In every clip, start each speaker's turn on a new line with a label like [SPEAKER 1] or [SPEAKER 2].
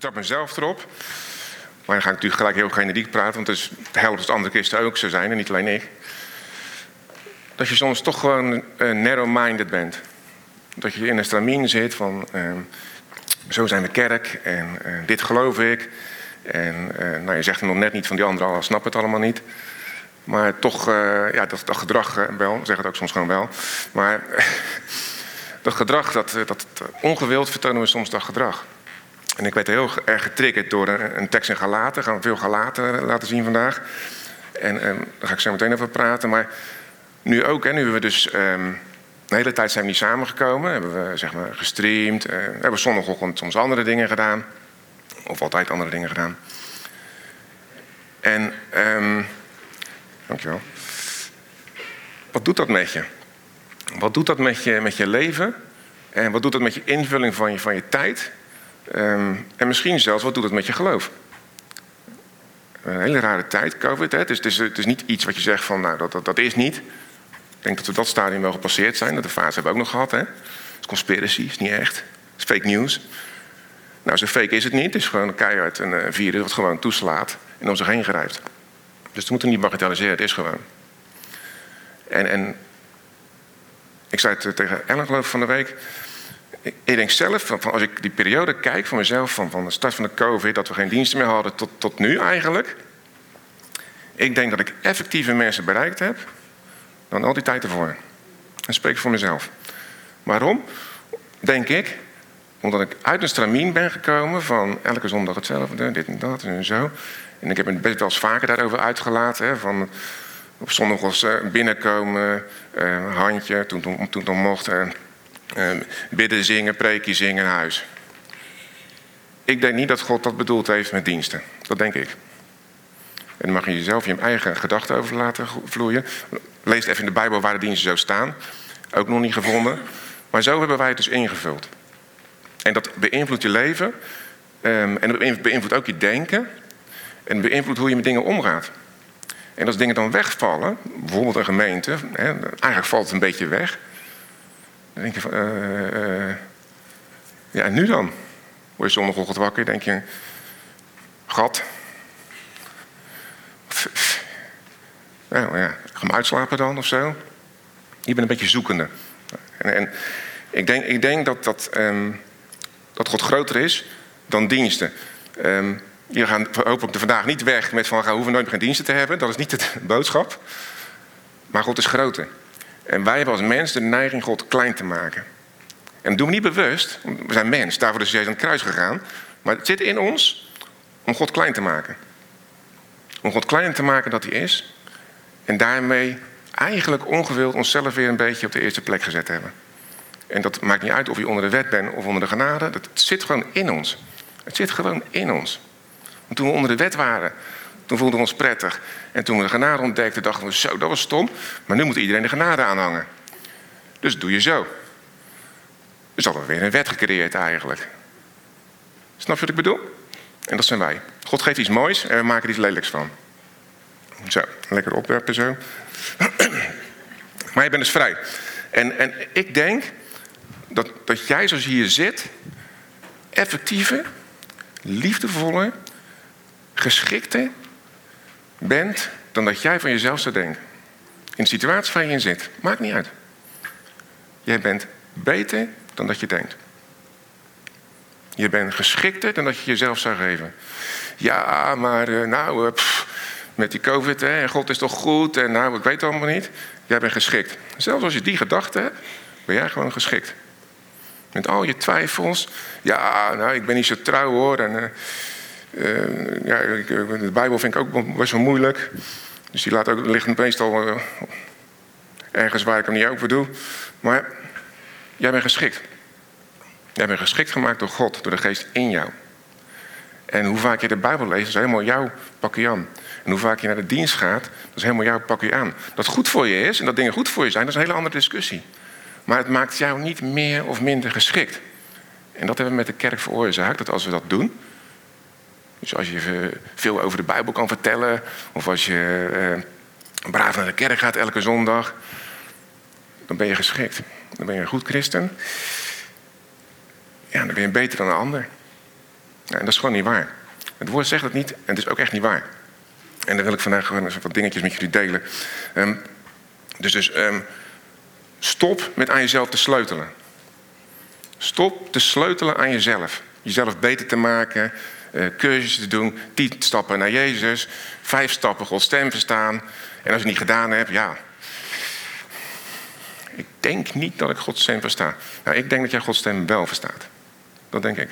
[SPEAKER 1] betrap mezelf erop. Maar dan ga ik natuurlijk gelijk heel generiek praten, want het, is, het als andere christenen ook zo zijn en niet alleen ik. Dat je soms toch gewoon uh, narrow-minded bent. Dat je in een stramien zit van uh, zo zijn we kerk en uh, dit geloof ik. En nou, je zegt nog net niet van die anderen al, snap het allemaal niet. Maar toch, ja, dat, dat gedrag wel, zeg het ook soms gewoon wel. Maar dat gedrag, dat, dat ongewild vertonen we soms dat gedrag. En ik werd heel erg getriggerd door een, tekst in Galaten. Gaan we veel Galaten laten zien vandaag. En, en daar ga ik zo meteen over praten. Maar nu ook, hè, nu hebben we dus... De hele tijd zijn we niet samengekomen. Hebben we zeg maar, gestreamd. Uh, hebben we zondagochtend soms andere dingen gedaan. Of altijd andere dingen gedaan. En, um, dankjewel. Wat doet dat met je? Wat doet dat met je, met je leven? En wat doet dat met je invulling van je, van je tijd? Um, en misschien zelfs, wat doet het met je geloof? Een hele rare tijd, COVID. Hè? Het, is, het, is, het is niet iets wat je zegt van, nou, dat, dat, dat is niet. Ik denk dat we dat stadium wel gepasseerd zijn. Dat de fase hebben we ook nog gehad. Hè? Het is conspiracy, is niet echt. Het is fake news. Nou, zo fake is het niet. Het is gewoon keihard een uh, virus wat gewoon toeslaat en om zich heen grijpt. Dus we moeten niet bagatelliseren, het is gewoon. En, en ik zei het tegen Ellen geloof van de week ik denk zelf, van, als ik die periode kijk van mezelf, van, van de start van de COVID, dat we geen diensten meer hadden tot, tot nu eigenlijk. Ik denk dat ik effectieve mensen bereikt heb dan al die tijd ervoor. En spreek voor mezelf. Waarom? Denk ik, omdat ik uit een stramien ben gekomen van elke zondag hetzelfde, dit en dat en zo. En ik heb me best wel eens vaker daarover uitgelaten. Van op zondag was binnenkomen, uh, handje, toen, toen, mocht. Ehm, bidden, zingen, preken, zingen in huis. Ik denk niet dat God dat bedoeld heeft met diensten. Dat denk ik. En dan mag je jezelf je eigen gedachten over laten vloeien. Lees even in de Bijbel waar de diensten zo staan. Ook nog niet gevonden. Maar zo hebben wij het dus ingevuld. En dat beïnvloedt je leven. Um, en dat beïnvloedt ook je denken. En beïnvloedt hoe je met dingen omgaat. En als dingen dan wegvallen, bijvoorbeeld een gemeente, eigenlijk valt het een beetje weg. Dan denk je van, uh, uh, ja, en nu dan? Word je zondagochtend wakker, denk je, gat. Nou ja, ga hem uitslapen dan of zo. Je bent een beetje zoekende. En, en ik, denk, ik denk dat, dat, um, dat God groter is dan diensten. Um, je gaat hopelijk vandaag niet weg met van, we hoeven nooit meer geen diensten te hebben. Dat is niet de boodschap. Maar God is groter. En wij hebben als mens de neiging God klein te maken. En dat doen we niet bewust. We zijn mens, daarvoor is Jezus aan het kruis gegaan. Maar het zit in ons om God klein te maken. Om God kleiner te maken dat hij is. En daarmee eigenlijk ongewild onszelf weer een beetje op de eerste plek gezet hebben. En dat maakt niet uit of je onder de wet bent of onder de genade. Dat zit gewoon in ons. Het zit gewoon in ons. Want toen we onder de wet waren, toen voelden we ons prettig. En toen we de genade ontdekten, dachten we zo, dat was stom. Maar nu moet iedereen de genade aanhangen. Dus doe je zo. Dus hadden we weer een wet gecreëerd eigenlijk. Snap je wat ik bedoel? En dat zijn wij. God geeft iets moois en we maken er iets lelijks van. Zo, lekker opwerpen zo. Maar je bent dus vrij. En, en ik denk dat, dat jij zoals je hier zit, effectieve, liefdevolle, geschikte bent dan dat jij van jezelf zou denken. In de situatie waar je in zit, maakt niet uit. Jij bent beter dan dat je denkt. Je bent geschikter dan dat je jezelf zou geven. Ja, maar uh, nou, pff, met die COVID, en God is toch goed, en nou, ik weet het allemaal niet. Jij bent geschikt. Zelfs als je die gedachte hebt, ben jij gewoon geschikt. Met al je twijfels. Ja, nou, ik ben niet zo trouw hoor. En, uh, uh, ja, de Bijbel vind ik ook best wel moeilijk. Dus die laat ook, ligt meestal uh, ergens waar ik hem niet over doe. Maar jij bent geschikt. Jij bent geschikt gemaakt door God, door de geest in jou. En hoe vaak je de Bijbel leest, is helemaal jouw pakje aan. En hoe vaak je naar de dienst gaat, dat is helemaal jouw pakje aan. Dat goed voor je is en dat dingen goed voor je zijn, dat is een hele andere discussie. Maar het maakt jou niet meer of minder geschikt. En dat hebben we met de kerk veroorzaakt, dat als we dat doen, dus als je veel over de Bijbel kan vertellen, of als je uh, braaf naar de kerk gaat elke zondag, dan ben je geschikt. Dan ben je een goed christen. Ja, dan ben je beter dan een ander. Ja, en dat is gewoon niet waar. Het woord zegt het niet en het is ook echt niet waar. En dan wil ik vandaag gewoon wat dingetjes met jullie delen. Ehm, dus dus um, stop met aan jezelf te sleutelen. Stop te sleutelen aan jezelf. Jezelf beter te maken, cursussen te doen, tien stappen naar Jezus, vijf stappen Gods stem verstaan. En als je het niet gedaan hebt, ja. Ik denk niet dat ik Gods stem versta. Nou, ik denk dat jij Gods stem wel verstaat. Dat denk ik.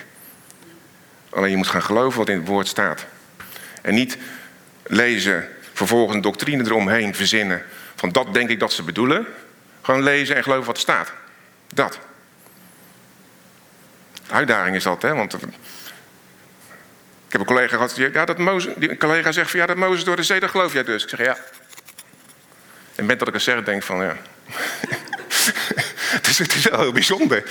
[SPEAKER 1] Alleen je moet gaan geloven wat in het woord staat. En niet lezen, vervolgens doctrine eromheen verzinnen. Van dat denk ik dat ze bedoelen. Gewoon lezen en geloven wat er staat. Dat. Uitdaging is dat, hè? Want ik heb een collega gehad, ja, dat Mozes, die collega zegt van ja, dat Mozes door de zee, dat geloof jij dus. Ik zeg ja. En met dat ik het zeg, denk van ja. is, het is wel heel bijzonder.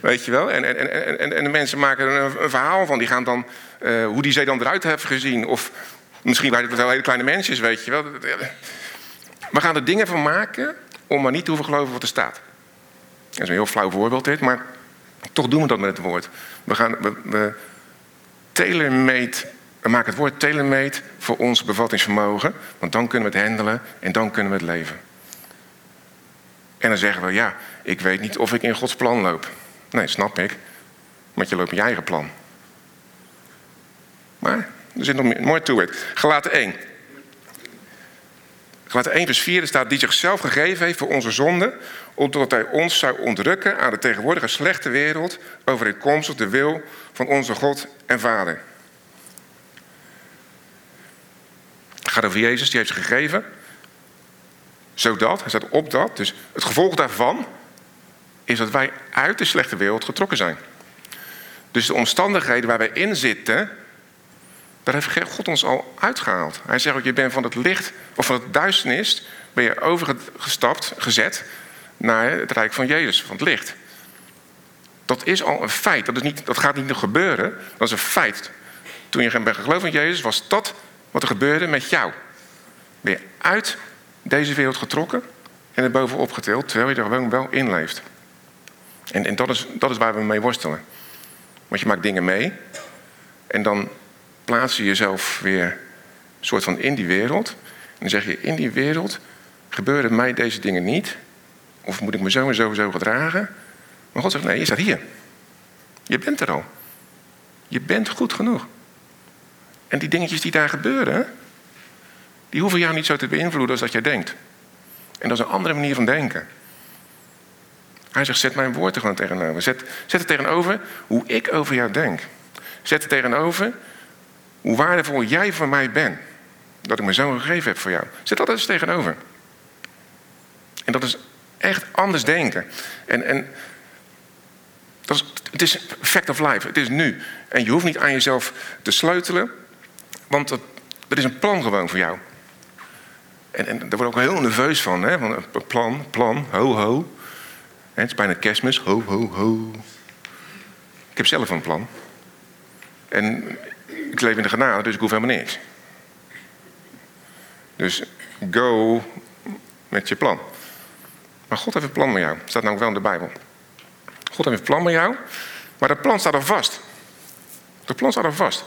[SPEAKER 1] Weet je wel? En, en, en, en de mensen maken er een, verhaal van. Die gaan dan, uh, hoe die zee dan eruit heeft gezien. Of misschien waren het wel hele kleine mensjes, weet je wel. We gaan er dingen van maken om maar niet te hoeven geloven wat er staat. Dat is een heel flauw voorbeeld dit, maar toch doen we dat met het woord. We, gaan, we, we, we maken het woord telemeet voor ons bevattingsvermogen. Want dan kunnen we het handelen en dan kunnen we het leven. En dan zeggen we, ja, ik weet niet of ik in Gods plan loop. Nee, snap ik. Want je loopt in je eigen plan. Maar er zit nog meer, mooi toe. Gelaten 1. Gelaten 1 vers 4 staat die zichzelf gegeven heeft voor onze zonde, opdat hij ons zou ontrukken aan de tegenwoordige slechte wereld, overeenkomstig de wil van onze God en Vader. Het gaat over Jezus, die heeft zich gegeven, zodat, hij staat op dat, dus het gevolg daarvan is dat wij uit de slechte wereld getrokken zijn. Dus de omstandigheden waar wij in zitten, daar heeft God ons al uitgehaald. Hij zegt ook, je bent van het licht of van het duisternis, ben je overgestapt, gezet naar het rijk van Jezus, van het licht. Dat is al een feit. Dat, is niet, dat gaat niet nog gebeuren. Dat is een feit. Toen je bent geloofd in Jezus, was dat wat er gebeurde met jou. Je uit deze wereld getrokken en er bovenop getild, terwijl je er gewoon wel in leeft. En, en dat, is, dat is waar we mee worstelen. Want je maakt dingen mee en dan plaats je jezelf weer soort van in die wereld. En dan zeg je, in die wereld gebeuren mij deze dingen niet. Of moet ik me zo en zo gedragen? Maar God zegt, nee, je staat hier. Je bent er al. Je bent goed genoeg. En die dingetjes die daar gebeuren, die hoeven jou niet zo te beïnvloeden als dat jij denkt. En dat is een andere manier van denken. Hij zegt, zet mijn woord er gewoon tegenover. Zet, zet het tegenover hoe ik over jou denk. Zet het tegenover hoe waardevol jij voor mij bent. Dat ik me zo gegeven heb voor jou. Zet dat eens tegenover. En dat is echt anders denken. En, en dat is, het is fact of life. Het is nu. En je hoeft niet aan jezelf te sleutelen. Want er is een plan gewoon voor jou. En, en daar word ik ook heel nerveus van. Hè? Van plan, plan, ho, ho. Het is bijna kerstmis, ho, ho, ho. Ik heb zelf een plan. En ik leef in de genade, dus ik hoef helemaal niks. Dus go met je plan. Maar God heeft een plan met jou. Dat staat namelijk wel in de Bijbel. God heeft een plan met jou, maar dat plan staat er vast. Dat plan staat er vast.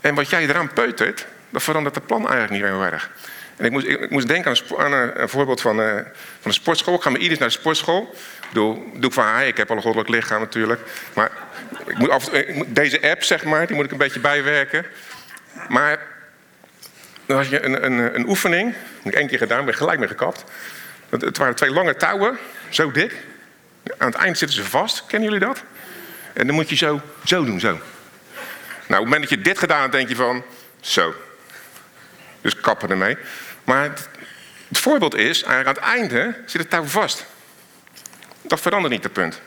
[SPEAKER 1] En wat jij eraan peutert, dat verandert het plan eigenlijk niet heel erg. En ik moest, ik moest denken aan een, een voorbeeld van, uh, van een sportschool. Ik ga met Iris naar de sportschool. Ik bedoel, doe ik van haar. Ik heb al een goddelijk lichaam natuurlijk. Maar ik moet deze app, zeg maar, die moet ik een beetje bijwerken. Maar dan had je een, een, een oefening. Heb ik één keer gedaan, ben gelijk mee gekapt. Het waren twee lange touwen, zo dik. Aan het eind zitten ze vast. Kennen jullie dat? En dan moet je zo, zo doen, zo. Nou, op het moment dat je dit gedaan hebt, denk je van... Zo. Dus kappen ermee. Maar het, voorbeeld is, aan het einde zit het touw vast. Dat verandert niet, het punt.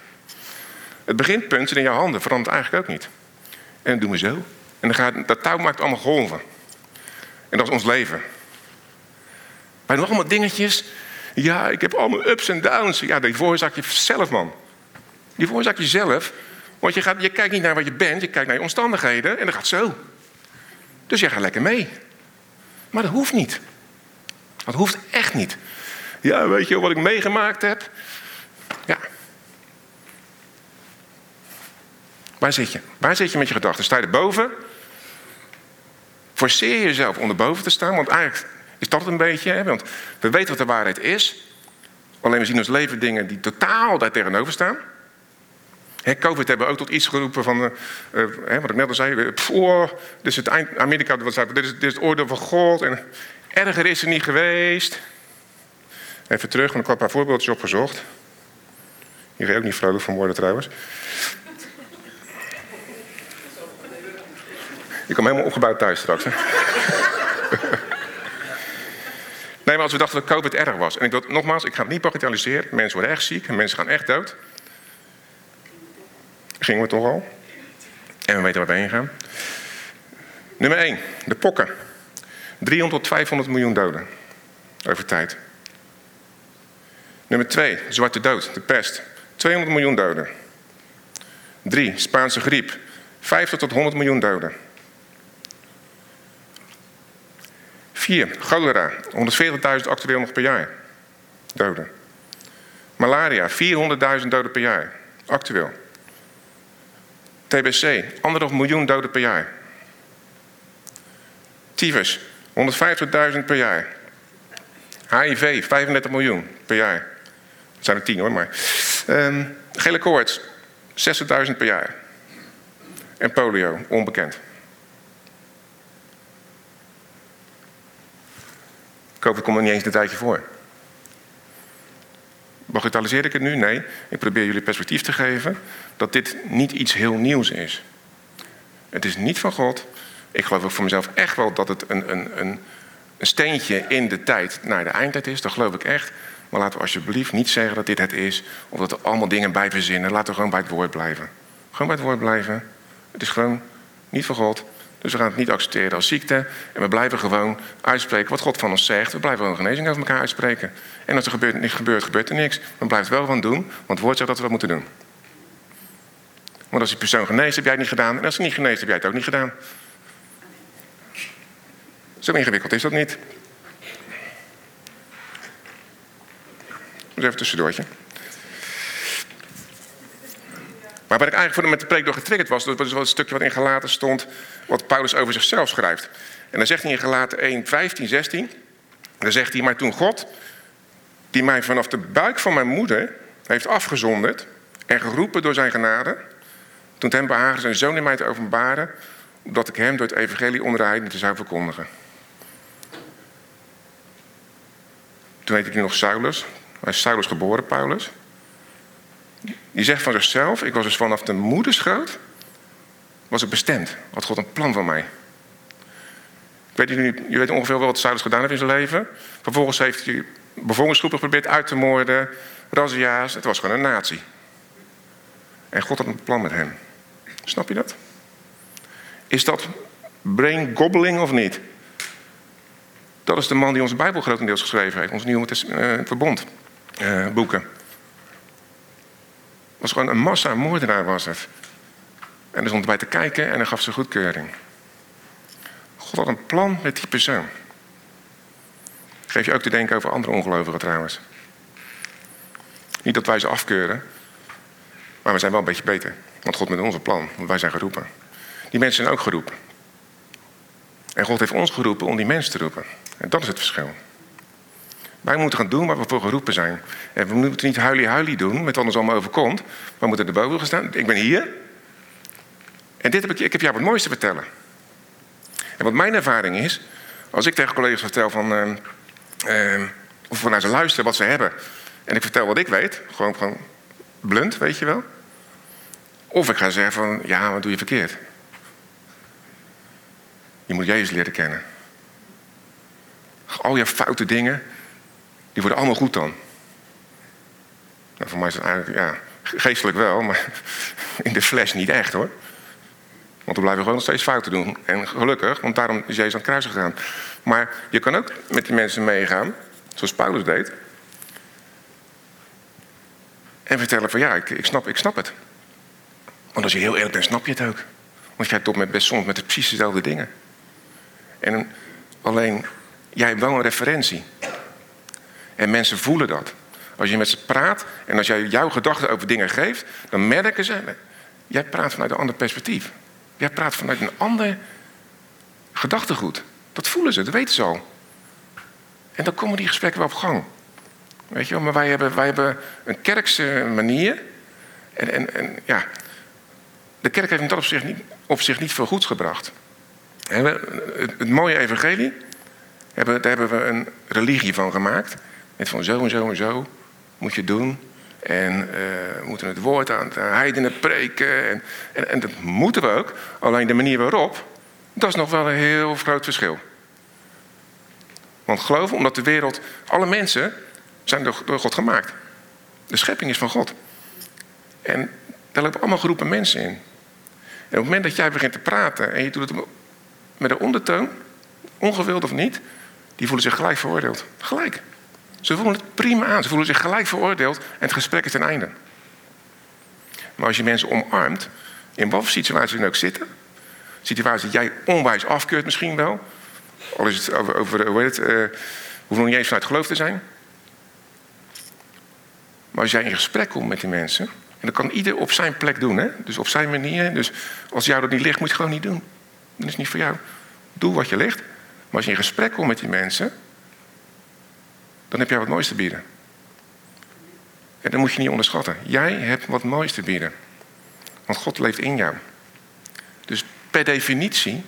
[SPEAKER 1] Het beginpunt zit in jouw handen, verandert eigenlijk ook niet. En dat doen we zo. En dan gaat, dat touw maakt allemaal golven. En dat is ons leven. Bij nog allemaal dingetjes. Ja, ik heb allemaal ups en downs. Ja, die veroorzaak je zelf, man. Die veroorzaak je zelf. Want je, gaat, je kijkt niet naar wat je bent, je kijkt naar je omstandigheden en dat gaat zo. Dus jij gaat lekker mee. Maar dat hoeft niet. Dat hoeft echt niet. Ja, weet je wat ik meegemaakt heb? Ja, Waar zit je? Waar zit je met je gedachten? Sta je erboven? Forceer jezelf om erboven te staan, want eigenlijk is dat een beetje. Hè? Want we weten wat de waarheid is. Alleen we zien ons leven dingen die totaal daar tegenover staan. He, Covid hebben ook tot iets geroepen van, uh, wat ik net al zei, voor, dus het eind, Amerika, wat zei, dit is, dit is het oordeel van God en erger is er niet geweest. Even terug, want ik had een paar voorbeeldjes opgezocht. Hier ga je ook niet vrolijk van worden trouwens. Je komt helemaal opgebouwd thuis straks. Hè? nee, maar als we dachten dat COVID erg was. En ik wil, nogmaals, ik ga het niet bagatelliseren. Mensen worden echt ziek en mensen gaan echt dood. Gingen we toch al. En we weten waar we heen gaan. Nummer 1, de pokken. 300 tot 500 miljoen doden. Over tijd. Nummer 2, zwarte dood, de pest. 200 miljoen doden. 3, Spaanse griep. 50 tot 100 miljoen doden. 4, cholera. 140.000 actueel nog per jaar. Doden. Malaria, 400.000 doden per jaar. Actueel. TBC, anderhalf miljoen doden per jaar. Tyfus, 150.000 per jaar. HIV, 35 miljoen per jaar. Dat zijn er 10 hoor, maar. Um, gele koorts, 60.000 per jaar. En polio, onbekend. Ik hoop, ik kom er niet eens een tijdje voor. Bagatelliseer ik het nu? Nee. Ik probeer jullie perspectief te geven dat dit niet iets heel nieuws is. Het is niet van God. Ik geloof ook voor mezelf echt wel dat het een, een, een, een steentje in de tijd naar de eindtijd is. Dat geloof ik echt. Maar laten we alsjeblieft niet zeggen dat dit het is. Of dat er allemaal dingen bij verzinnen. Laten we gewoon bij het woord blijven. Gewoon bij het woord blijven. Het is gewoon niet van God. Dus we gaan het niet accepteren als ziekte. En we blijven gewoon uitspreken wat God van ons zegt. We blijven gewoon genezing over elkaar uitspreken. En als er gebeurt, niks gebeurt, gebeurt er niks. Maar blijven het wel van doen. Want het woord zegt dat we dat moeten doen. Want als die persoon geneest, heb jij het niet gedaan. En als hij niet geneest, heb jij het ook niet gedaan. Zo ingewikkeld is dat niet. Dus even tussendoortje. Maar wat ik eigenlijk voor met de preek door getriggerd was, dat was wel een stukje wat in Galaten stond, wat Paulus over zichzelf schrijft. En dan zegt hij in Galaten 1, 15, 16, dan zegt hij, maar toen God, die mij vanaf de buik van mijn moeder heeft afgezonderd en geroepen door zijn genade, toen het hem behaagde zijn zoon in mij te openbaren, opdat ik hem door het evangelie onder de te zou verkondigen. Toen heette hij nog Saulus. Hij is Saulus geboren, Paulus. Die zegt van zichzelf, ik was dus vanaf de moederschoot, was ik bestemd. Had God een plan van mij. Ik weet niet, je weet ongeveer wel wat Saulus gedaan heeft in zijn leven. Vervolgens heeft hij bevolkingsgroepen geprobeerd uit te moorden, razzia's. Het was gewoon een natie. En God had een plan met hem. Snap je dat? Is dat brain gobbling of niet? Dat is de man die onze Bijbel grotendeels geschreven heeft, ons Nieuwe uh, Verbond uh, boeken. Was gewoon een massa moordenaar was het. En er stond bij te kijken en hij gaf ze goedkeuring. God had een plan met die persoon. Geef je ook te denken over andere ongelovigen trouwens. Niet dat wij ze afkeuren, maar we zijn wel een beetje beter. Want God met ons een plan, want wij zijn geroepen. Die mensen zijn ook geroepen. En God heeft ons geroepen om die mensen te roepen. En dat is het verschil. Wij moeten gaan doen waar we voor geroepen zijn. En we moeten niet huilie-huilie doen met wat ons allemaal overkomt. We moeten erboven gaan staan. Ik ben hier. En dit heb ik, ik heb jou wat moois te vertellen. En wat mijn ervaring is, als ik tegen collega's vertel van, uh, uh, of naar ze luisteren wat ze hebben, en ik vertel wat ik weet, gewoon, gewoon blunt, weet je wel. Of ik ga zeggen van, ja, wat doe je verkeerd? Je moet Jezus leren kennen. Al je foute dingen, die worden allemaal goed dan. Nou, voor mij is het eigenlijk, ja, geestelijk wel, maar in de fles niet echt hoor. Want we blijven gewoon nog steeds fouten doen. En gelukkig, want daarom is Jezus aan het kruis gegaan. Maar je kan ook met die mensen meegaan, zoals Paulus deed. En vertellen van ja, ik, ik, snap, ik snap het. Want als je heel eerlijk bent, snap je het ook. Want jij doet met best soms met precies dezelfde dingen. En alleen, jij hebt wel een referentie. En mensen voelen dat. Als je met ze praat en als jij jouw gedachten over dingen geeft, dan merken ze. Jij praat vanuit een ander perspectief. Jij praat vanuit een ander gedachtegoed. Dat voelen ze, dat weten ze al. En dan komen die gesprekken wel op gang. Weet je wel, maar wij hebben, wij hebben een kerkse manier. En, en, en ja, de kerk heeft dat op zich niet, op zich niet veel goeds gebracht. Het, het mooie evangelie, hebben, daar hebben we een religie van gemaakt. Met van zo en zo en zo moet je doen. En uh, we moeten het woord aan de heidenen preken. En, en, en, dat moeten we ook. Alleen de manier waarop, dat is nog wel een heel groot verschil. Want geloof, omdat de wereld, alle mensen zijn door, door God gemaakt. De schepping is van God. En daar lopen allemaal groepen mensen in. En op het moment dat jij begint te praten en je doet het met een ondertoon, ongewild of niet, die voelen zich gelijk veroordeeld. Gelijk. Ze voelen het prima aan. Ze voelen zich gelijk veroordeeld en het gesprek is ten einde. Maar als je mensen omarmt, in wat voor situatie dan ook zitten, situatie die jij onwijs afkeurt misschien wel, al is het over, over hoe heet het, uh, hoeft nog niet eens vanuit geloof te zijn. Maar als jij in gesprek komt met die mensen, en dat kan ieder op zijn plek doen, hè? dus op zijn manier. Dus als jou dat niet ligt, moet je het gewoon niet doen. Dat is niet voor jou. Doe wat je ligt. Maar als je in gesprek komt met die mensen, dan heb jij wat moois te bieden. En dat moet je niet onderschatten. Jij hebt wat moois te bieden. Want God leeft in jou. Dus per definitie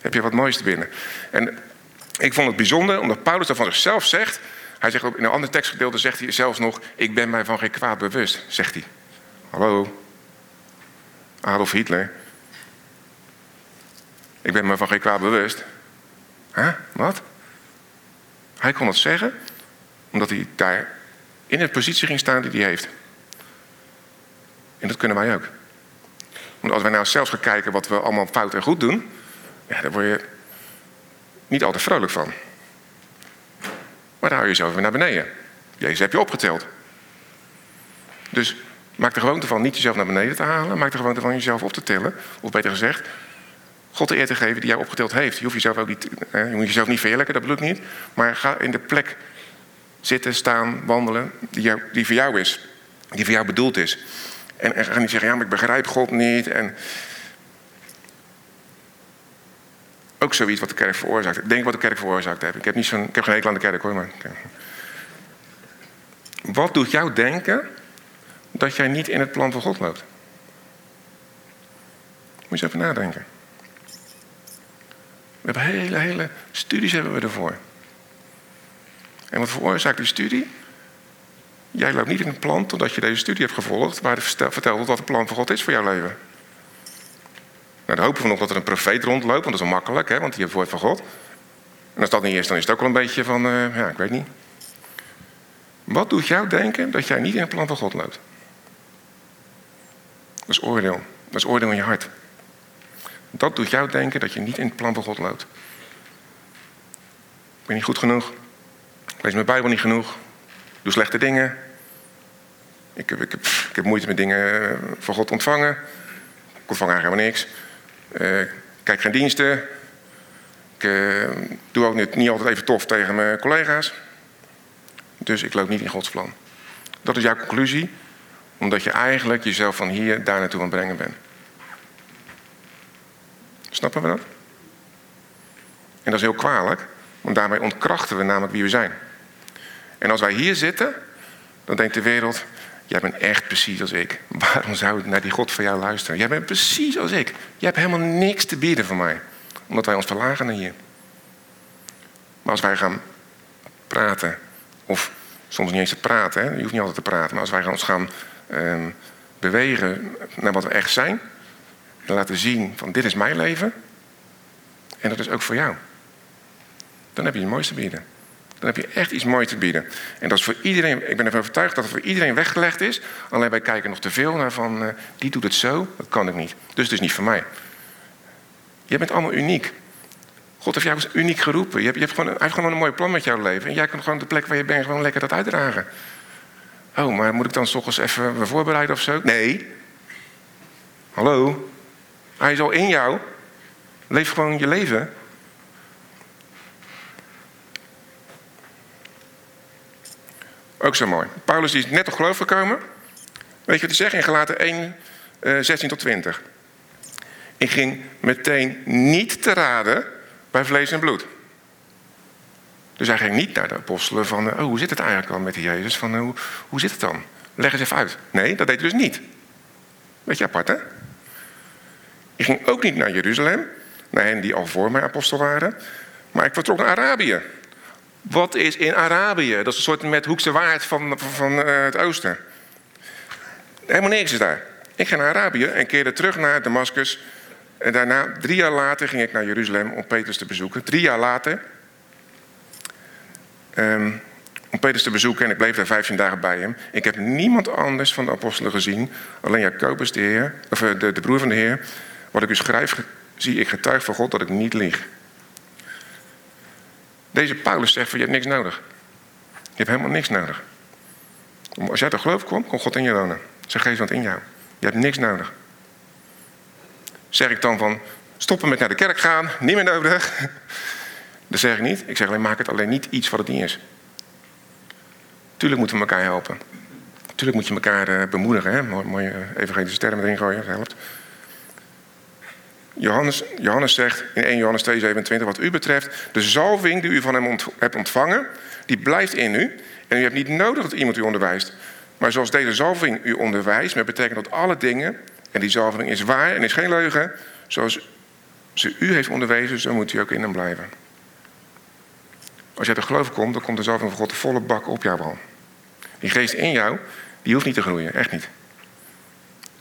[SPEAKER 1] heb je wat moois te bieden. En ik vond het bijzonder, omdat Paulus dat van zichzelf zegt. Hij zegt ook in een ander tekstgedeelte, zegt hij zelfs nog: Ik ben mij van geen kwaad bewust, zegt hij. Hallo, Adolf Hitler. Ik ben me van geen kwaad bewust. Huh? Wat? Hij kon het zeggen omdat hij daar in een positie ging staan die hij heeft. En dat kunnen wij ook. Want als wij nou zelfs gaan kijken wat we allemaal fout en goed doen, ja, daar word je niet altijd vrolijk van. Maar dan hou je jezelf weer naar beneden. Jezus heb je opgeteld. Dus maak de gewoonte van niet jezelf naar beneden te halen. Maak de gewoonte van jezelf op te tellen. Of beter gezegd, God de eer te geven die jou opgeteld heeft. Je, hoeft jezelf ook niet, je moet jezelf niet verheerlijken, dat bedoel ik niet. Maar ga in de plek zitten, staan, wandelen die, die voor jou is. Die voor jou bedoeld is. En, en ga niet zeggen, ja, maar ik begrijp God niet. En ook zoiets wat de kerk veroorzaakt. Ik denk wat de kerk veroorzaakt heeft. Ik heb, niet zo'n, ik heb geen hekel aan de kerk hoor. Maar... Wat doet jou denken dat jij niet in het plan van God loopt? Moet je even nadenken. We hebben hele, hele studies hebben we ervoor. En wat veroorzaakt die studie? Jij loopt niet in het plan totdat je deze studie hebt gevolgd, waar verteld wordt wat het plan van God is voor jouw leven. Nou, dan hopen we nog dat er een profeet rondloopt, want dat is makkelijk, hè, want die heeft woord van God. En als dat niet is, dan is het ook wel een beetje van, uh, ja, ik weet niet. Wat doet jou denken dat jij niet in het plan van God loopt? Dat is oordeel. Dat is oordeel in je hart. Dat doet jou denken dat je niet in het plan van God loopt. Ik ben niet goed genoeg. Lees mijn Bijbel niet genoeg. Ik doe slechte dingen. Ik heb, ik, heb, ik heb moeite met dingen eh, van God ontvangen. Ik ontvang eigenlijk helemaal niks. Ik kijk geen diensten. Ik uh, doe ook niet, niet altijd even tof tegen mijn collega's. Dus ik loop niet in Gods plan. Dat is jouw conclusie, omdat je eigenlijk jezelf van hier daar naartoe aan het brengen bent. Snappen we dat? En dat is heel kwalijk, want daarmee ontkrachten we namelijk wie we zijn. En als wij hier zitten, dan denkt de wereld: Jij bent echt precies als ik. Waarom zou ik naar die God van jou luisteren? Jij bent precies als ik. Jij hebt helemaal niks te bieden van mij, omdat wij ons verlagen naar hier. Maar als wij gaan praten, of soms niet eens te praten, je hoeft niet altijd te praten, maar als wij ons gaan ehm, bewegen naar wat we echt zijn, en laten zien van dit is mijn leven en dat is ook voor jou. Dan heb je het mooiste te bieden. Dan heb je echt iets moois te bieden. En dat is voor iedereen, ik ben ervan overtuigd dat het voor iedereen weggelegd is. Alleen wij kijken nog te veel naar van, uh, die doet het zo, dat kan ik niet. Dus het is niet voor mij. Je bent allemaal uniek. God heeft jou uniek geroepen. Je hebt, gewoon, hij heeft gewoon een mooi plan met jouw leven. En jij kan gewoon de plek waar je bent gewoon lekker dat uitdragen. Oh, maar moet ik dan s even voorbereiden of zo? Nee. Hallo? Hij is al in jou. Leef gewoon je leven. Ook zo mooi. Paulus is net op geloof gekomen. Weet je wat hij zegt in Galaten 1, uh, 16 tot 20. Ik ging meteen niet te raden bij vlees en bloed. Dus hij ging niet naar de apostelen van, oh, hoe zit het eigenlijk al met Jezus? Van, hoe, hoe zit het dan? Leg eens even uit. Nee, dat deed hij dus niet. Beetje apart, hè? Ik ging ook niet naar Jeruzalem, naar hen die al voor mij apostel waren. Maar ik vertrok naar Arabië. Wat is in Arabië? Dat is een soort met hoekse waard van, van uh, het oosten. Helemaal niks is daar. Ik ga naar Arabië en keerde terug naar Damascus. En daarna, drie jaar later, ging ik naar Jeruzalem om Petrus te bezoeken. Drie jaar later. Um, om Petrus te bezoeken en ik bleef daar 15 dagen bij hem. Ik heb niemand anders van de apostelen gezien, alleen Jacobus, de, heer, of eh, de, de broer van de Heer. Wat ik u schrijf, zie ik getuig van God dat ik niet lieg. Deze Paulus zegt van je hebt niks nodig. Je hebt helemaal niks nodig. Als jij tot geloof komt, komt God in je wonen. Zijn geest wat in jou. Je hebt niks nodig. Zeg ik dan van stoppen met naar de kerk gaan, niet meer nodig. Dat zeg ik niet. Ik zeg alleen maak het alleen niet iets wat het niet is. Tuurlijk moeten we elkaar helpen. Tuurlijk moet je elkaar uh, bemoedigen. Hè? Mooie evangelische termen erin gooien, dat helpt. Johannes, Johannes zegt in 1 Johannes 2,27: Wat u betreft, de zalving die u van hem hebt ontvangen, die blijft in u. En u hebt niet nodig dat iemand u onderwijst. Maar zoals deze zalving u onderwijst, met betrekking tot alle dingen, en die zalving is waar en is geen leugen, zoals ze u heeft onderwezen, zo moet u ook in hem blijven. Als jij te geloven komt, dan komt de zalving van God de volle bak op jou al. Die geest in jou, die hoeft niet te groeien, echt niet.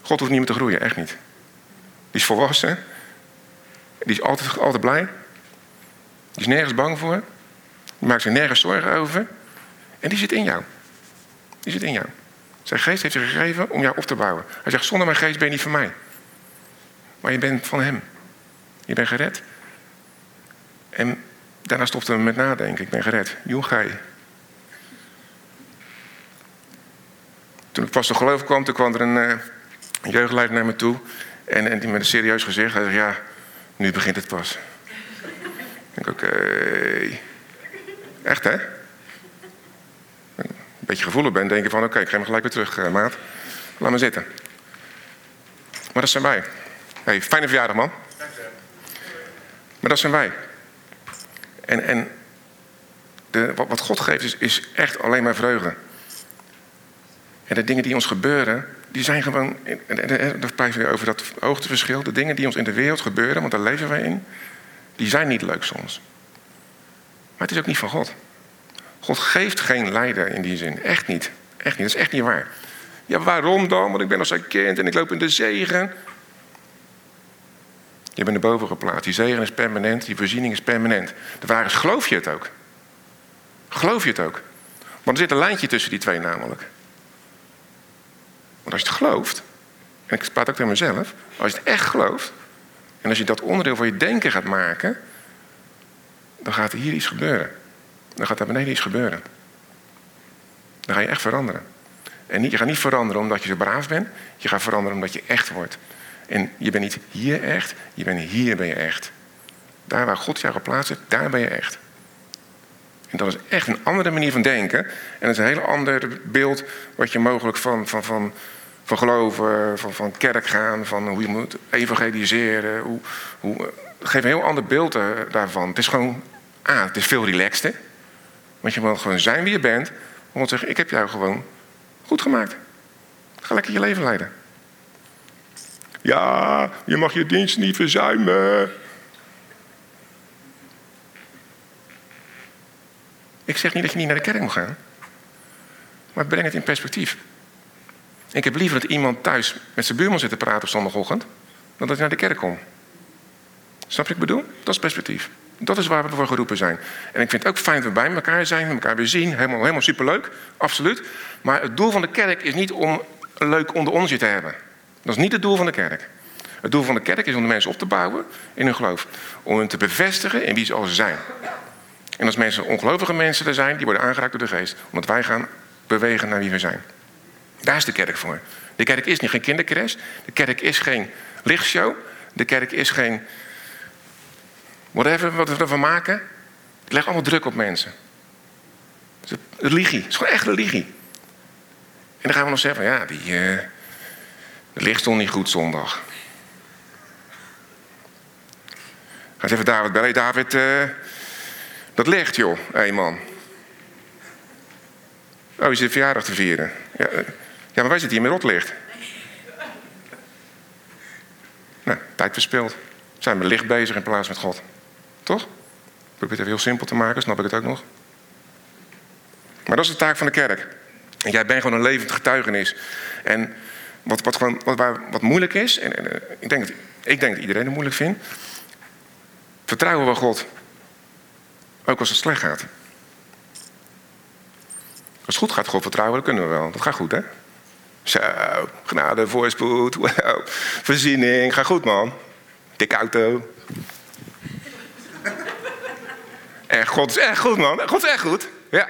[SPEAKER 1] God hoeft niet meer te groeien, echt niet. Die is volwassen, die is altijd, altijd blij, die is nergens bang voor, die maakt zich nergens zorgen over. En die zit in jou. Die zit in jou. Zijn geest heeft je gegeven om jou op te bouwen. Hij zegt, zonder mijn geest ben je niet van mij. Maar je bent van hem. Je bent gered. En daarna stopte we met nadenken. Ik ben gered. Joe, ga je. Toen ik pas tot geloof kwam, toen kwam er een, uh, jeugdleider naar me toe. En, en die met een serieus gezicht. Hij zei, ja, nu begint het pas. ik denk, oké. Echt, hè? Een beetje gevoelig ben, denk je van, oké, ik ga hem gelijk weer terug, uh, maat. Laat me zitten. Maar dat zijn wij. Hey, fijne verjaardag, man. Maar dat zijn wij. En, en de, wat, God geeft is, is echt alleen maar vreugde. En de dingen die ons gebeuren, die zijn gewoon. Dan praat je over dat hoogteverschil. De dingen die ons in de wereld gebeuren, want daar leven wij in, die zijn niet leuk soms. Maar het is ook niet van God. God geeft geen leider in die zin. Echt niet. Echt niet. Dat is echt niet waar. Ja, waarom dan? Want ik ben als zijn kind en ik loop in de zegen. Je bent erboven geplaatst. Die zegen is permanent, die voorziening is permanent. De vraag is, geloof je het ook? Geloof je het ook? Want er zit een lijntje tussen die twee namelijk. Want als je het gelooft, en ik praat ook tegen mezelf, als je het echt gelooft, en als je dat onderdeel van je denken gaat maken, dan gaat er hier iets gebeuren. Dan gaat daar beneden iets gebeuren. Dan ga je echt veranderen. En niet, je gaat niet veranderen omdat je zo braaf bent, je gaat veranderen omdat je echt wordt. En je bent niet hier echt, je bent hier ben je echt. Daar waar God jou geplaatst heeft, daar ben je echt. Dat is echt een andere manier van denken. En dat is een heel ander beeld wat je mogelijk van, van, van, van geloven, van, van kerk gaan, van hoe je moet evangeliseren. Hoe, hoe, geef een heel ander beeld eh, daarvan. Het is gewoon, ah, het is veel relaxter. Want je moet gewoon zijn wie je bent. Om te zeggen, ik heb jou gewoon goed gemaakt. Ga lekker je leven leiden. Ja, je mag je dienst niet verzuimen. Ik zeg niet dat je niet naar de kerk moet gaan. Maar breng het in perspectief. Ik heb liever dat iemand thuis met zijn buurman zit te praten op zondagochtend... dan dat hij naar de kerk komt. Snap je wat ik bedoel? Dat is perspectief. Dat is waar we voor geroepen zijn. En ik vind het ook fijn dat we bij elkaar zijn, elkaar weer zien. Helemaal, helemaal superleuk, absoluut. Maar het doel van de kerk is niet om leuk onder ons te hebben. Dat is niet het doel van de kerk. Het doel van de kerk is om de mensen op te bouwen in hun geloof. Om hen te bevestigen in wie ze al zijn. En als mensen ongelovige mensen er zijn, die worden aangeraakt door de geest. Omdat wij gaan bewegen naar wie we zijn. Daar is de kerk voor. De kerk is niet geen kindercrash. De kerk is geen lichtshow. De kerk is geen whatever wat we ervan maken. Het legt allemaal druk op mensen. Het is religie. Het is gewoon echt religie. En dan gaan we nog zeggen ja, die, uh, Het licht stond niet goed zondag. Ga eens even David bellen. David, uh, dat licht joh, hé man. Oh, je zit verjaardag te vieren. Ja, uh, ja maar wij zitten hier met rotlicht. Nou, tijd verspild. Zijn we licht bezig in plaats met God. Toch? Probeer het even heel simpel te maken, snap ik het ook nog. Maar dat is de taak van de kerk. En jij bent gewoon een levend getuigenis. En wat, wat, gewoon, wat, wat moeilijk is, en, en, ik, denk dat, ik denk dat iedereen het moeilijk vindt. Vertrouwen we God. Ook als het slecht gaat. Als het goed gaat, God vertrouwen, dat kunnen we wel. Dat gaat goed, hè? Zo, genade, voorspoed, wow, voorziening. Gaat goed, man. Dikke auto. En God is echt goed, man. God is echt goed. Ja.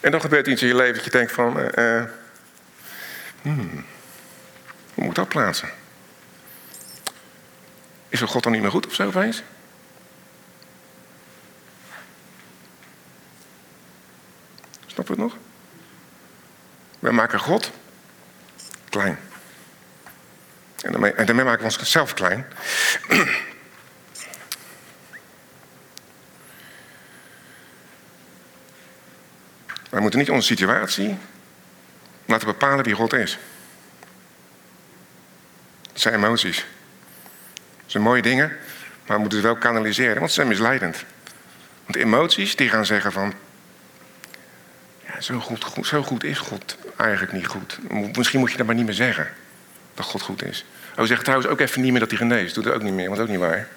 [SPEAKER 1] En dan gebeurt iets in je leven dat je denkt van... Uh, hmm, hoe moet ik dat plaatsen? Is er God dan niet meer goed of zo opeens? Snap het nog? Wij maken God klein. En daarmee, en maken we onszelf klein. Wij moeten niet onze situatie laten bepalen wie God is. Dat zijn emoties. Dat zijn mooie dingen, maar we moeten ze wel kanaliseren, want ze zijn misleidend. Want emoties die gaan zeggen van... Zo, goed, zo goed is God eigenlijk niet goed. Misschien moet je dat maar niet meer zeggen. Dat God goed is. Oh, zeg trouwens ook even niet meer dat hij geneest. Doe dat ook niet meer, want dat is ook niet waar.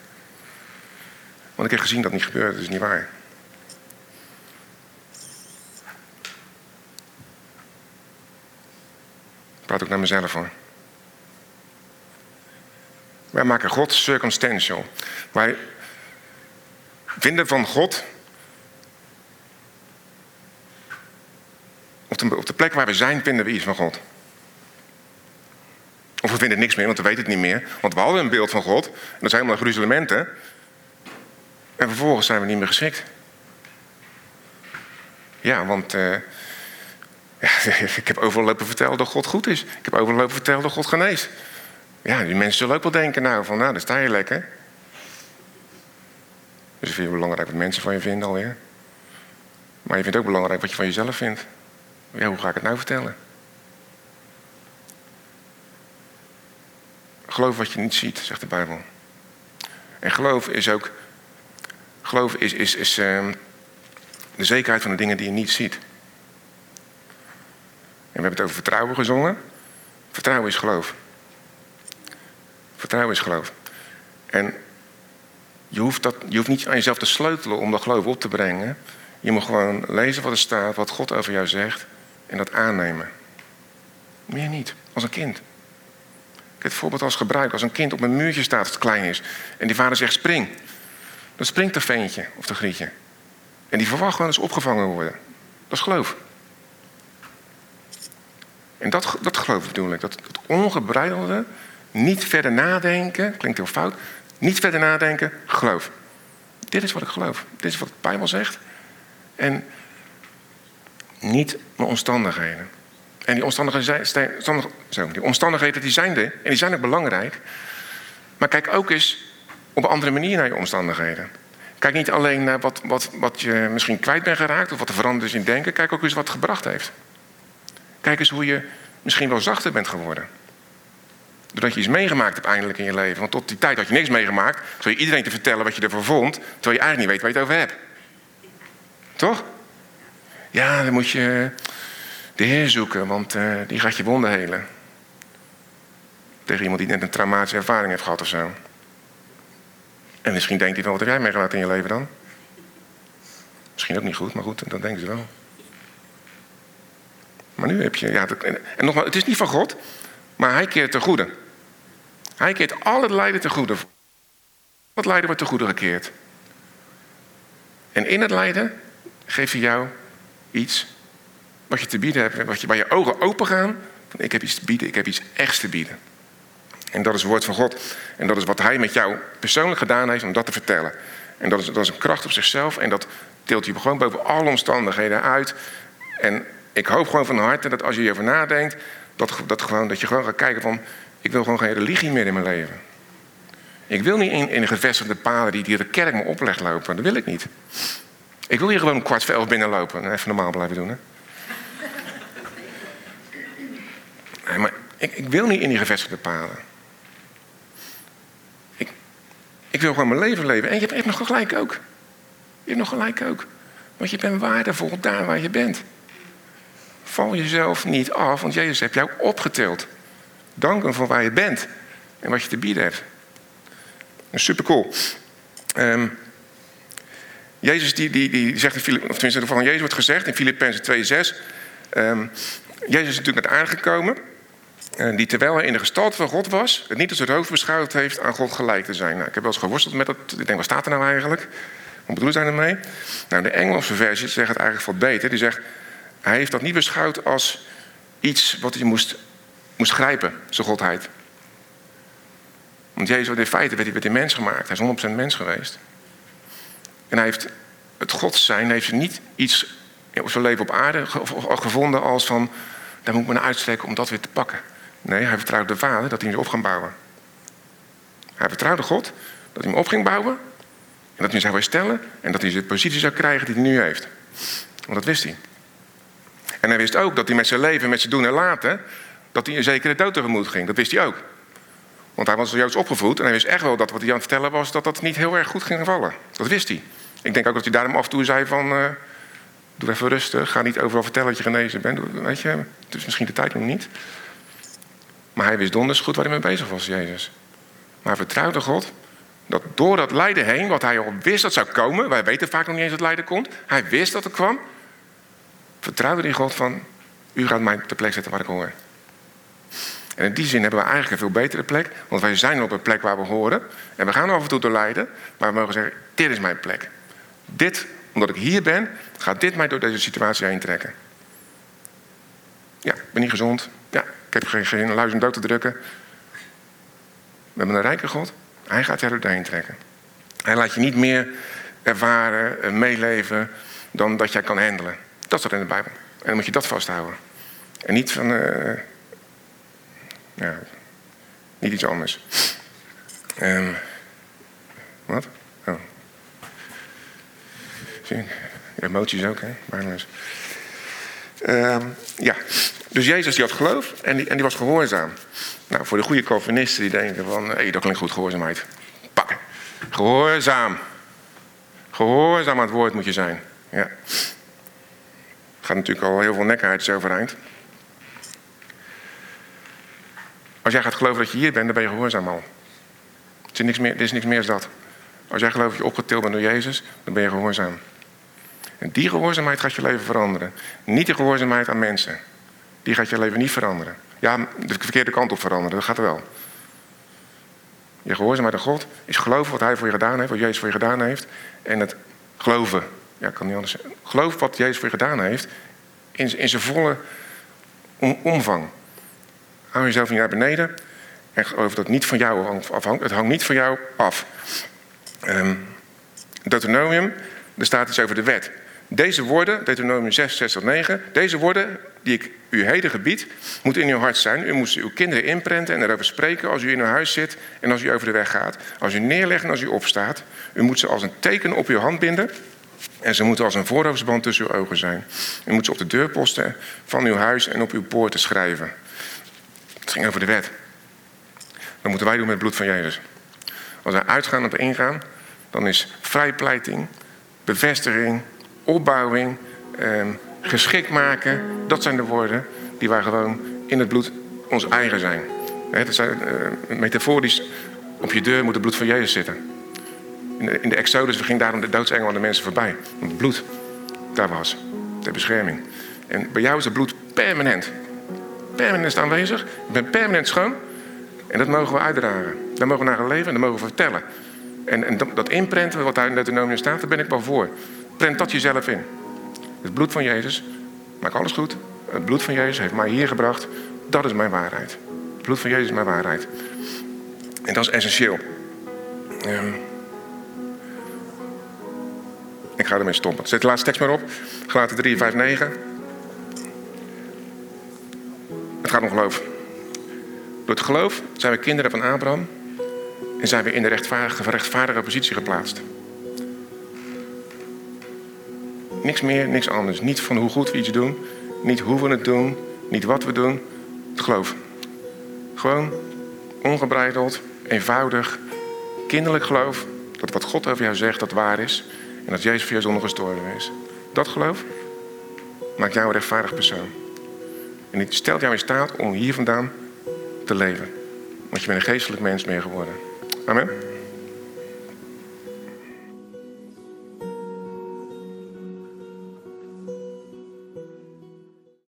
[SPEAKER 1] Want ik heb gezien dat het niet gebeurt, dat is niet waar. Ik praat ook naar mezelf hoor. Wij maken God circumstantial. Wij vinden van God. Op de, plek waar we zijn, vinden we iets van God. Of we vinden niks meer, want we weten het niet meer. Want we hadden een beeld van God. En dat zijn helemaal gruzelementen. En vervolgens zijn we niet meer geschikt. Ja, want uh, ik heb overal lopen vertellen dat God goed is. Ik heb overal lopen vertellen dat God geneest. Ja, die mensen zullen ook wel denken, nou, van nou, daar sta je lekker. Dus het belangrijk wat mensen van je vinden alweer. Maar je vindt ook belangrijk wat je van jezelf vindt. Ja, hoe ga ik het nou vertellen? Geloof wat je niet ziet, zegt de Bijbel. En geloof is ook. Geloof is, is, uh, de zekerheid van de dingen die je niet ziet. En we hebben het over vertrouwen gezongen. Vertrouwen is geloof. Vertrouwen is geloof. En je hoeft, dat, je hoeft niet aan jezelf te sleutelen om dat geloof op te brengen. Je moet gewoon lezen wat er staat, wat God over jou zegt. En dat aannemen. Meer niet. Als een kind. Ik heb het voorbeeld als gebruik. Als een kind op een muurtje staat als het klein is. En die vader zegt spring. Dan springt de veentje of de grietje. En die verwacht gewoon eens opgevangen worden. Dat is geloof. En dat, dat geloof bedoel ik. Dat, dat ongebreidelde, niet verder nadenken, klinkt heel fout. Niet verder nadenken, geloof. Dit is wat ik geloof. Dit is wat de Bijbel zegt. En niet mijn omstandigheden. En die omstandigheden, zijn, die omstandigheden die zijn er. En die zijn ook belangrijk. Maar kijk ook eens op een andere manier naar je omstandigheden. Kijk niet alleen naar wat, wat, wat je misschien kwijt bent geraakt... of wat er veranderd is in denken. Kijk ook eens wat het gebracht heeft. Kijk eens hoe je misschien wel zachter bent geworden. Doordat je iets meegemaakt hebt eindelijk in je leven. Want tot die tijd had je niks meegemaakt. Zou je iedereen te vertellen wat je ervan vond. Terwijl je eigenlijk niet weet waar je het over hebt. Toch? Ja, dan moet je de Heer zoeken, want uh, die gaat je wonden helen. Tegen iemand die net een traumatische ervaring heeft gehad of zo. En misschien denkt hij wel, wat heb jij meegemaakt in je leven dan? Misschien ook niet goed, maar goed, dat denken ze wel. Maar nu heb je, ja, en nogmaals, het is niet van God, maar hij keert ten goede. Hij keert al het lijden ten goede. Wat lijden wordt ten goede gekeerd. En in het lijden geeft hij jou iets wat je te bieden hebt, wat je bij je ogen open gaan. Ik heb iets te bieden, ik heb iets echt te bieden. En dat is het woord van God. En dat is wat hij met jou persoonlijk gedaan heeft om dat te vertellen. En dat is, een kracht op zichzelf. En dat tilt je gewoon boven alle omstandigheden uit. En ik hoop gewoon van harte dat als je hierover nadenkt, Dat, dat, gewoon, dat je gewoon gaat kijken van, ik wil gewoon geen religie meer in mijn leven. Ik wil niet in, in de gevestigde paden die, die de kerk me oplegt lopen. Dat wil ik niet. Ik wil hier gewoon een kwart voor elf binnenlopen en even normaal blijven doen. Hè? Nee, maar ik, wil niet in die gevestigde paden. Ik, ik wil gewoon mijn leven leven. En je hebt nog gelijk ook. Je hebt nog gelijk ook. Want je bent waardevol daar waar je bent. Val jezelf niet af, want Jezus heeft jou opgetild. Dank hem voor waar je bent en wat je te bieden hebt. Super cool. Um, Jezus die, die, die zegt, in of tenminste van Jezus wordt gezegd in Filippenzen 2,6. Um, Jezus is natuurlijk naar aarde gekomen. Uh, die terwijl hij in de gestalte van God was, het niet als het hoofd beschouwd heeft aan God gelijk te zijn. Nou, ik heb wel eens geworsteld met dat. Ik denk, wat staat er nou eigenlijk? Wat bedoelen zij ermee? Nou, de Engelse versie zegt het eigenlijk wat beter. Die zegt, hij heeft dat niet beschouwd als iets wat hij moest, moest grijpen, zijn godheid. Want Jezus, in feite werd werd hij mens gemaakt. Hij is 100% mens geweest. En hij heeft het God zijn, heeft niet iets op zijn leven op aarde gevonden als van, daar moet ik me naar uitstrekken om dat weer te pakken. Nee, hij vertrouwde de Vader dat hij hem op ging bouwen. Hij vertrouwde God dat hij hem op ging bouwen en dat hij hem zou herstellen en dat hij de positie zou krijgen die hij nu heeft. Want dat wist hij. En hij wist ook dat hij met zijn leven, met zijn doen en laten, dat hij een zekere dood tegemoet ging. Dat wist hij ook. Want hij was Joods opgevoed en hij wist echt wel dat wat hij aan het vertellen was, dat dat niet heel erg goed ging vallen. Dat wist hij. Ik denk ook dat hij daarom af en toe zei van, uh, doe even rustig, ga niet overal vertellen dat je genezen bent. Weet je, het is misschien de tijd nog niet. Maar hij wist donders goed waar hij mee bezig was, Jezus. Maar vertrouwde God dat door dat lijden heen, wat hij al wist dat zou komen, wij weten vaak nog niet eens dat lijden komt, hij wist dat het kwam, vertrouwde hij God van, u gaat mij ter plek zetten waar ik hoor. En in die zin hebben we eigenlijk een veel betere plek. Want wij zijn op een plek waar we horen. En we gaan af en toe door lijden. Maar we mogen zeggen, dit is mijn plek. Dit, omdat ik hier ben, gaat dit mij door deze situatie heen trekken. Ja, ik ben niet gezond. Ja, ik heb geen, geen luis om dood te drukken. We hebben een rijke God. Hij gaat jou doorheen trekken. Hij laat je niet meer ervaren, meeleven, dan dat jij kan handelen. Dat staat in de Bijbel. En dan moet je dat vasthouden. En niet van... Uh, ja, niet iets anders. Um, wat? Oh. Emoties ook, hè? Bijna um, ja, dus Jezus die had geloof en die, en die was gehoorzaam. Nou, voor de goede Calvinisten die denken van... hé, hey, dat klinkt goed, gehoorzaamheid. Pakken. Gehoorzaam. Gehoorzaam aan het woord moet je zijn. Ja. Gaat natuurlijk al heel veel nekheid overeind. Als jij gaat geloven dat je hier bent, dan ben je gehoorzaam al. Er is niks meer, er is niks meer dan dat. Als jij gelooft dat je opgetild bent door Jezus, dan ben je gehoorzaam. En die gehoorzaamheid gaat je leven veranderen. Niet de gehoorzaamheid aan mensen. Die gaat je leven niet veranderen. Ja, de verkeerde kant op veranderen, dat gaat wel. Je gehoorzaamheid aan God is geloven wat Hij voor je gedaan heeft, wat Jezus voor je gedaan heeft. En het geloven, ja, kan niet anders zeggen. Geloof wat Jezus voor je gedaan heeft in, in zijn volle omvang. Hou jezelf niet naar beneden. En geloof dat niet van jou afhangt. Het hangt niet van jou af. Um, Deuteronomium, er staat iets over de wet. Deze woorden, Deuteronomium 6, 6 tot 9, deze woorden die ik u heden gebied, moeten in uw hart zijn. U moet uw kinderen inprenten en erover spreken als u in uw huis zit en als u over de weg gaat. Als u neerlegt en als u opstaat. U moet ze als een teken op uw hand binden. En ze moeten als een voorhoofdsband tussen uw ogen zijn. U moet ze op de deurposten van uw huis en op uw poorten schrijven. Het ging over de wet. Dat moeten wij doen met het bloed van Jezus. Als wij uitgaan op ingaan, dan is vrijpleiting, bevestiging, opbouwing, eh, geschikt maken. Dat zijn de woorden die wij gewoon in het bloed ons eigen zijn. He, dat zijn uh, metaforisch op je deur moet het bloed van Jezus zitten. In de, in de Exodus ging daarom de doodsengel aan de mensen voorbij. Want het bloed daar was, ter bescherming. En bij jou is het bloed permanent permanent aanwezig. Ik ben permanent schoon. En dat mogen we uitdragen. Daar mogen we naar gaan leven en dat mogen we vertellen. En, en dat inprenten, wat daar in Deuteronomium staat, daar ben ik wel voor. Prent dat jezelf in. Het bloed van Jezus maakt alles goed. Het bloed van Jezus heeft mij hier gebracht. Dat is mijn waarheid. Het bloed van Jezus is mijn waarheid. En dat is essentieel. Um, ik ga ermee stoppen. Zet de laatste tekst maar op. Gelaten 3, 5, 9. Gaat om geloof. Door het geloof zijn we kinderen van Abraham en zijn we in de rechtvaardige, rechtvaardige positie geplaatst. Niks meer, niks anders. Niet van hoe goed we iets doen, niet hoe we het doen, niet wat we doen. Het geloof. Gewoon ongebreideld, eenvoudig, kinderlijk geloof dat wat God over jou zegt dat waar is en dat Jezus voor jou zonder gestorven is. Dat geloof maakt jou een rechtvaardig persoon. En het stelt jou in staat om hier vandaan te leven. Want je bent een geestelijk mens meer geworden. Amen.